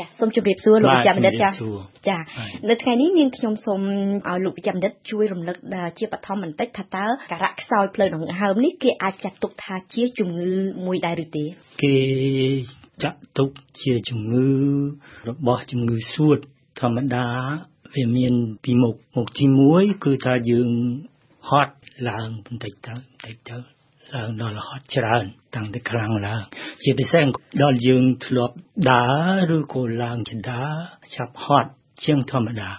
ចាសូមជម្រាបសួរលោកវិជ្ជបណ្ឌិតចាចានៅថ្ងៃនេះនាងខ្ញុំសូមឲ្យលោកវិជ្ជបណ្ឌិតជួយរំលឹកជាបឋមបន្តិចថាតើការៈខ្សោយផ្លូវដង្ហើមនេះគេអាចចាត់ទុកថាជាជំងឺមួយដែរឬទេគេចាត់ទុកជាជំងឺរបស់ជំងឺសួតធម្មតាវាមានពីមុខមុខទី1គឺថាយើងហត់ឡើងបន្តិចទៅបន្តិចទៅ ឡើងដល់រហូតច្រើន តាំងពីខ្លាំងឡើង ជាពិសេសដល់យើងធ្លាប់ដើរឬក៏ឡើងចដាឆាប់ហត់ជាងធម្មតា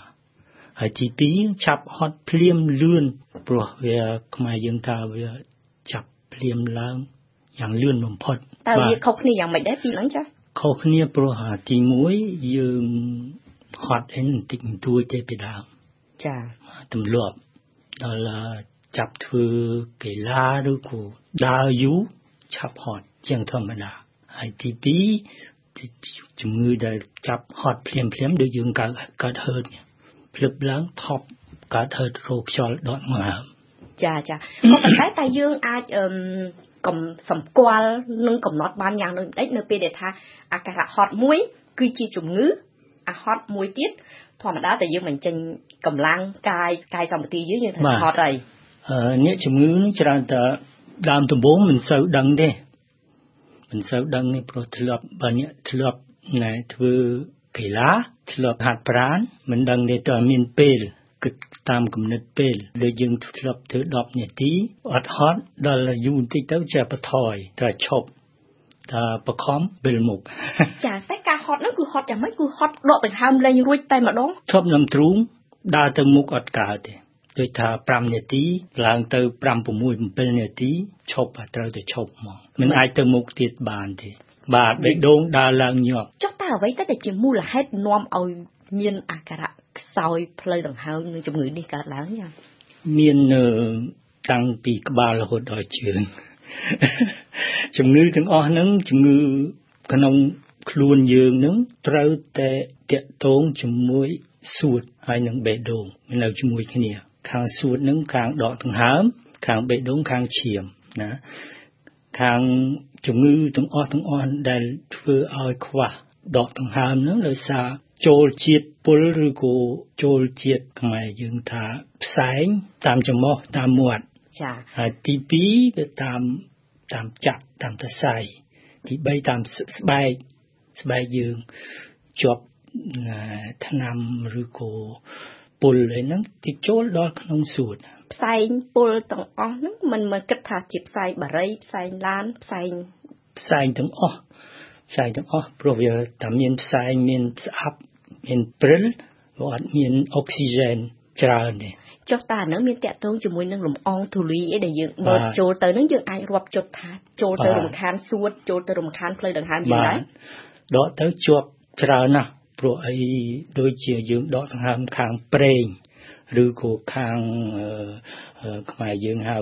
ហើយទី2ឆាប់ហត់ភ្លាមលឿនព្រោះវាខ្មែរយើងថាវាចាប់ភ្លាមឡើងយ៉ាងលឿនបំផុតតើវាខុសគ្នាយ៉ាងម៉េចដែរពីហ្នឹងចាខុសគ្នាព្រោះទី1យើងហត់អីបន្តិចបន្តួចទេពីដើមចាទម្លាប់ដល់ ចាប់ធ្វើកីឡាឬក៏ដើរយូរឆាប់ហត់ជាងធម្មតាហើយទី2ជំងឺដែលចាប់ហត់ភ្លាមភ្លាមដូចយើងកើតកើតហឺតភ្លឹបឡើងថប់កើតហឺតរោគខ្យល់ដកមកហើមចាចាក៏ប៉ុន្តែតែយើងអាចអឺកំសម្គាល់និងកំណត់បានយ៉ាងដូចបន្តិចនៅពេលដែលថាអាការៈហត់មួយ គឺជាជំងឺអាហត់មួយទៀតធម្មតាតែយើងមិនចេញកម្លាំងកាយកាយសម្បទាយើងយើងធ្វើហត់ហើយ អ្នកជំងឺនឹងច្រើនតែដើមដំបូងមិនសូវដឹងទេមិនសូវដឹងទេព្រោះធ្លាប់បើអ្នកធ្លាប់ណែធ្វើកីឡាធ្លាប់ហាត់ប្រាណមិនដឹងទេតើមានពេលគិតតាមគំនិតពេលដូចយើងធ្លាប់ធ្វើ10នាទីអត់ហត់ដល់យូរបន្តិចទៅជាបថយតែឈប់ថាបខំវិលមុខចាតែការហត់នោះគឺហត់យ៉ាងម៉េចគឺហត់ដកដង្ហើមលេងរួចតែម្ដងឈប់នឹងទ្រូងដើរទៅមុខអត់កើតទេ ដូចថា5នាទីឡើងទៅ5 6 7នាទីឈប់ត្រូវតែឈប់ហ្មងមិនអាចទៅមុខទៀតបានទេបាទបេះដូងដើរឡើងញាប់ចុះតើអ្វីទៅដែលជាមូលហេតុនាំឲ្យមានអាការៈខ្សោយផ្លូវដង្ហើមនិងជំងឺនេះកើតឡើងចាមានតាំងពីក្បាលរហូតដល់ជើងជំងឺទាំងអស់ហ្នឹងជំងឺក្នុងខ្លួនយើងនឹងត្រូវតែតាក់ទងជាមួយសួតហើយនឹងបេះដូងនៅជាមួយគ្នា ខាងសួតនឹងខាងដកដង្ហើម ខាងបេះដូងខាងឈាមណាខាងជំងឺទាំងអស់ទាំងអស់ដែលធ្វើឲ្យខ្វះដកដង្ហើមនឹងដោយសារចូលជាតិពុលឬក៏ចូលជាតិខ្មែរយើងថាផ្សែងតាមច្រមុះតាមមាត់ចាហើយទី2វាតាមតាមចាក់តាមតសៃទី3តាមស្បែកស្បែកយើងជាប់ថ្នាំឬក៏ ពុលអីហ្នឹងគេចូលដល់ក្នុងសួតផ្សែងពុលទាំងអស់ហ្នឹងមិនមិនគិតថាជាផ្សែងបារីផ្សែងឡានផ្សែងផ្សែងទាំងអស់ផ្សែងទាំងអស់ព្រោះវាតែមានផ្សែងមានស្អាប់មានព្រិលវាអត់មានអុកស៊ីហ្សែនច្រើនទេចុះតើនឹងមានតាក់ទងជាមួយនឹងលំអងធូលីអីដែលយើងបើចូលទៅនឹងយើងអាចរាប់ជុតថាចូលទៅរំខានសួតចូលទៅរំខានផ្លូវដង្ហើមយើងដែរដកទៅជាប់ច្រើនណាស់ ព្រោះអីដូចជាយើងដកដង្ហើមខាងប្រេងឬក៏ខាងខ្មែរយើងហៅ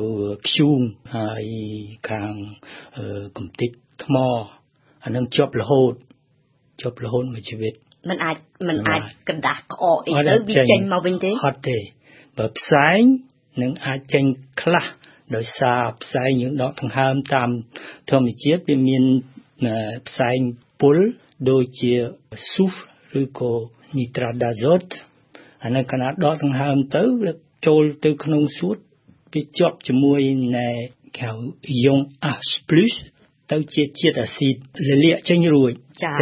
ខ្ជូងហើយខាងកំតិចថ្មអានឹងជាប់រហូតជាប់រហូតមួយជីវិតมันអាចมันអាចកណ្ដាស់ក្អកអីទៅវាចេញមកវិញទេអត់ទេបើផ្សែងនឹងអាចចេញខ្លះដោយសារផ្សែងយើងដកដង្ហើមតាមធម្មជាតិវាមានផ្សែងពុលដូចជាស៊ូហ្វ ឬក៏នីត្រាដាហ្សូតអានេះកណាដកដង្ហើមទៅចូលទៅក្នុងសួតវាជាប់ជាមួយនៃកៅយ៉ងអាសព្លុសទៅជាជាតិអាស៊ីតលលាកចេញរួច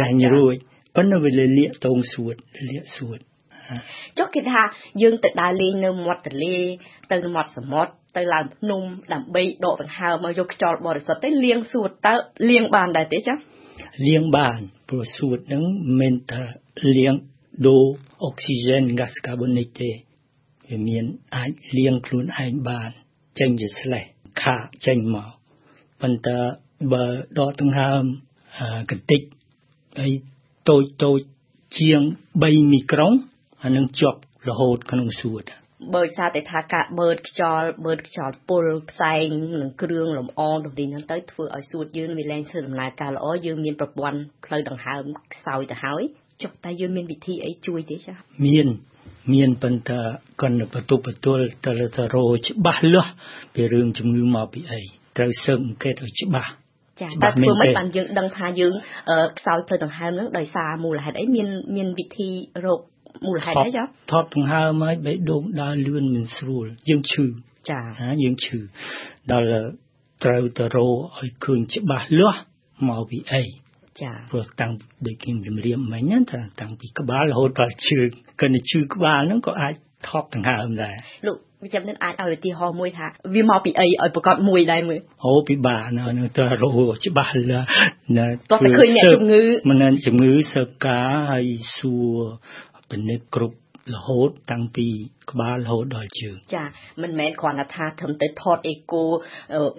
ចាញ់រួចប៉ុន្តែវាលលាកតងសួតលលាកសួតចុះគេថាយើងទៅដើរលេងនៅមាត់ទន្លេទៅមាត់សមុទ្រទៅឡើងភ្នំដើម្បីដកដង្ហើមមកយកខ្យល់បរិសុទ្ធទៅលាងសួតតើលាងបានដែរទេចា លាងបានព្រោះសួតនឹងមិនថាលាងដូរអុកស៊ីហ្សែនហ្គាសកាបូនិកទេវាមានអាចលាងខ្លួនឯងបានចេញជាស្លេះខាចេញមកប៉ុន្តែបើដកដង្ហើមកន្តិចហើយតូចតូចជាង3មីក្រូនអានឹងជាប់រហូតក្នុងសួត បើសារតែថាការបឺតខ្យល់បឺតខ្យល់ពុលផ្សែងនិងគ្រឿងលម្អដូចនេះហ្នឹងទៅធ្វើឲ្យសួតយើងវាលែងធ្វើដំណើរការល្អយើងមានប្រព័ន្ធផ្លូវដង្ហើមខ្សោយទៅហើយចុះតែយើងមានវិធីអីជួយទេចាមានមានប៉ុន្តែកណ្ដបន្ទប់បន្ទល់ទៅទៅរោច្បាស់លាស់ពីរឿងជំងឺមកពីអីត្រូវស៊ើបអង្កេតឲ្យច្បាស់ចាតែធ្វើមិនបានយើងដឹងថាយើងខ្សោយផ្លូវដង្ហើមនឹងដោយសារមូលហេតុអីមានមានវិធីរោគ មូលហេតុអីចាថតដង្ហើមហើយបេះដូងដើរលឿនមិនស្រួលយើងឈឺចាណាយើងឈឺដល់ត្រូវទៅរោឲ្យឃើញច្បាស់លាស់មកពីអីចាព្រោះតាំងដូចខ្ញុំជំរាបមិញណាថាតាំងពីក្បាលរហូតដល់ជើងគិនឈឺក្បាលហ្នឹងក៏អាចថប់ដង្ហើមដែរលោកវិចាំនឹងអាចឲ្យឧទាហរណ៍មួយថាវាមកពីអីឲ្យប្រកាសមួយដែរមើលអូពិបាកណាស់នឹងទៅរោច្បាស់លាស់ណាតោះតែឃើញអ្នកជំងឺមិនជំងឺសើការហើយសួរ ពិនិត្យគ្រប់រហូតតាំងពីក្បាលរហូតដល់ជើងចាមិនមែនគ្រាន់តែថាត្រឹមតែថតអេកូ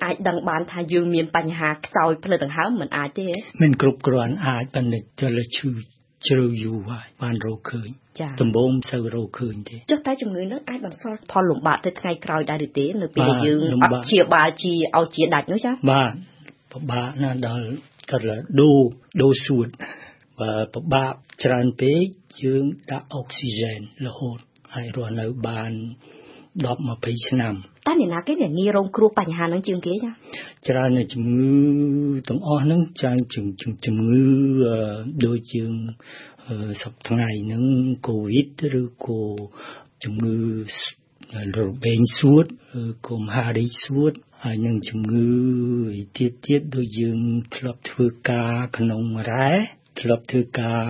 អាចដឹងបានថាយើងមានបញ្ហាខ្សោយផ្លូវដង្ហើមមិនអាចទេមិនគ្រប់គ្រាន់អាចប៉ុន្តែចលឈឺជ្រៅយូរហើយបានរកឃើញដំបូងមិនសូវរកឃើញទេចុះតែជំងឺនោះអាចបន្សល់ផលលំបាកទៅថ្ងៃក្រោយដែរឬទេនៅពេលដែលយើងអត់ជាបាលជាឲ្យជាដាច់នោះចាបាទពិបាកណាស់ដល់ទៅដូដូសួត បើពិបាកច្រើនពេកយើងដាក់អុកស៊ីហ្សែនរហូតហើយរស់នៅបាន10 20ឆ្នាំតើអ្នកណាគេអ្នកងាយរងគ្រោះបញ្ហានឹងជាងគេចាច្រើននៅជំងឺទាំងអស់ហ្នឹងចាញ់ជំងឺដូចជាងសពថ្ងៃហ្នឹងកូវីដឬក៏ជំងឺរបេងសួតកុំហារីសួតហើយនឹងជំងឺទៀតទៀតដូចយើងធ្លាប់ធ្វើការក្នុងរ៉ែ ធ្លាប់ធ្វើការ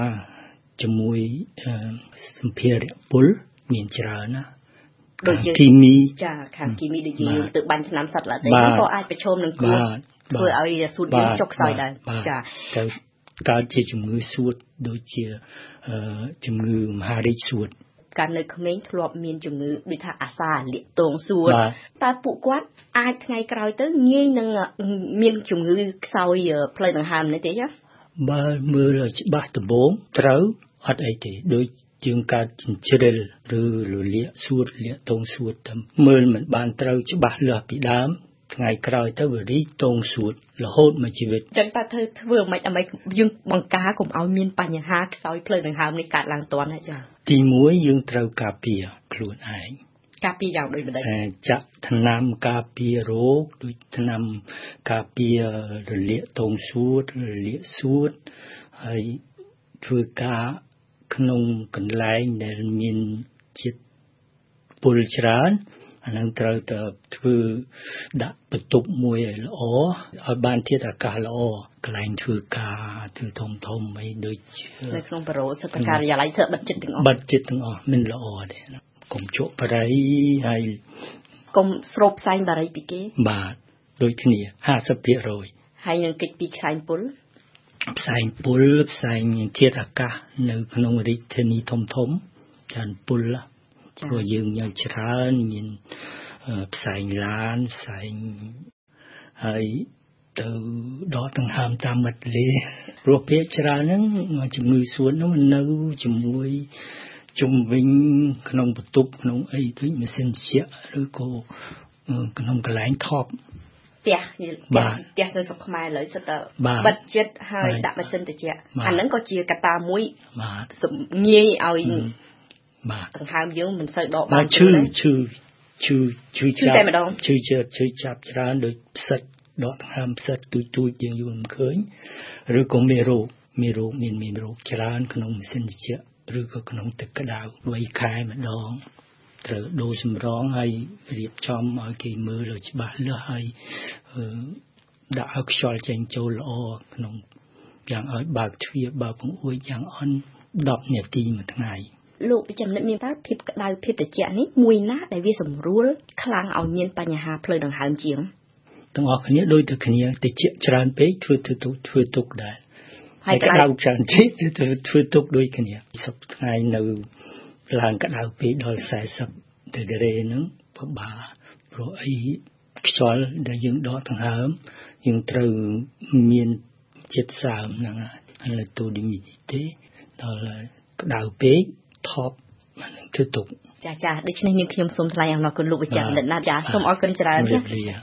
ជាមួយសម្ភារៈពុលមានច្រើនណាដូចយើងគីមីចាខាងគីមីដូចយើងទៅបាញ់ថ្នាំសត្វឡាទេក៏អាចប្រឈមនឹងគ្រោះធ្វើឲ្យសួតយើងចុកខ្សោយដែរចាទៅកើតជាជំងឺសួតដូចជាជំងឺមហារីកសួតកាលនៅក្មេងធ្លាប់មានជំងឺដូចថាអាសាលាកទងសួតតើពួកគាត់អាចថ្ងៃក្រោយទៅងាយនឹងមានជំងឺខ្សោយផ្លូវដង្ហើមនេះទេចា បើមើលច្បាស់ដំបងត្រូវអត់អីទេដូចជាងកើតចិញ្ជ្រិលឬលលាកសួតលាកតងសួតទៅមើលមិនបានត្រូវច្បាស់លាស់ពីដើមថ្ងៃក្រោយទៅវារីកតងសួតរហូតមួយជីវិតចឹងតើធ្វើធ្វើមិនអីយើងបង្ការកុំឲ្យមានបញ្ហាខ្សោយផ្លូវដង្ហើមនេះកើតឡើងតាន់ចាទី1យើងត្រូវការពារខ្លួនឯង ការពារយ៉ាងដូចម្ដេចចាក់ថ្នាំការពាររោគដូចថ្នាំការពាររលាកតងសួតរលាកសួតហើយធ្វើការក្នុងកន្លែងដែលមានជាតិពុលច្រើនអានឹងត្រូវតែធ្វើដាក់បន្ទប់មួយឲ្យល្អឲ្យបានធាតុអាកាសល្អកន្លែងធ្វើការធ្វើធំធំអីដូចនៅក្នុងបរិយាកាសការិយាល័យធ្វើបិទចិត្តទាំងអស់បិទចិត្តទាំងអស់មិនល្អទេ កុំជក់បរិយហើយកុំស្រូបផ្សែងបរិយពីគេ បាទដូចគ្នា50%ហើយនឹងគេចពីខ្សែងពុលផ្សែងពុលផ្សែងធាតុអាកាសនៅ ក្នុងរាជធានីធំធំច្រើនពុលព្រោះយើងញ៉ាំច្រើនមានផ្សែងឡានផ្សែងហើយទៅដកដង្ហើមតាមមាត់លេព្រោះពេលច្រើនហ្នឹងជំងឺសួតហ្នឹងនៅជាមួយ ជំវិញក្នុងបន្ទប់ក្នុងអីដូចម៉ាស៊ីនត្រជាក់ឬក៏ក្នុងកន្លែងថប់ផ្ទះផ្ទះនៅស្រុកខ្មែរលើសិតតែបិទចិត្តហើយដាក់ម៉ាស៊ីនត្រជាក់អាហ្នឹងក៏ជាកត្តាមួយងាយឲ្យបាទដង្ហើមយើងមិនសូវដកបានឈឺឈឺឈឺឈឺចាប់តែម្ដងឈឺជើឈឺចាប់ច្រើនដូចផ្សិតដកដង្ហើមផ្សិតទូចទូចយើងយល់មិនឃើញឬក៏មេរោគមេរោគមានមេរោគច្រើនក្នុងម៉ាស៊ីនត្រជាក់ ឬក៏ក្នុងទឹកក្តៅ3ខែម្ដងត្រូវដូរសម្រងហើយរៀបចំឲ្យគេមើលឲ្យច្បាស់លាស់ហើយដាក់ឲ្យខ្យល់ចេញចូលល្អក្នុងយ៉ាងឲ្យបើកទ្វារបើកបង្អួចយ៉ាងអន់10នាទីមួយថ្ងៃលោកចំណិតមានតើភាពក្តៅភាពត្រជាក់នេះមួយណាដែលវាសម្រួលខ្លាំងឲ្យមានបញ្ហាផ្លូវដង្ហើមជាងទាំងអស់គ្នាដូចតែគ្នាត្រជាក់ច្រើនពេកធ្វើធ្វើទុកធ្វើទុកដែរ ហើយក្តៅច្រើនពេកធ្វើទុកដូចគ្នាសប្តាហ៍ថ្ងៃនៅឡើងក្តៅពេកដល់40ដឺក្រេហ្នឹងពិបាកព្រោះអីខ្យល់ដែលយើងដកដង្ហើមយើងត្រូវមានចិត្តសើមហ្នឹងហើយទៅឌីមីទេដល់ក្តៅពេកថប់ធ្វើទុកចាចាដូច្នេះនាងខ្ញុំសូមថ្លែងអំណរគុណលោកវិជ្ជាបណ្ឌិតណាស់ចាសូមអរគុណច្រើនចា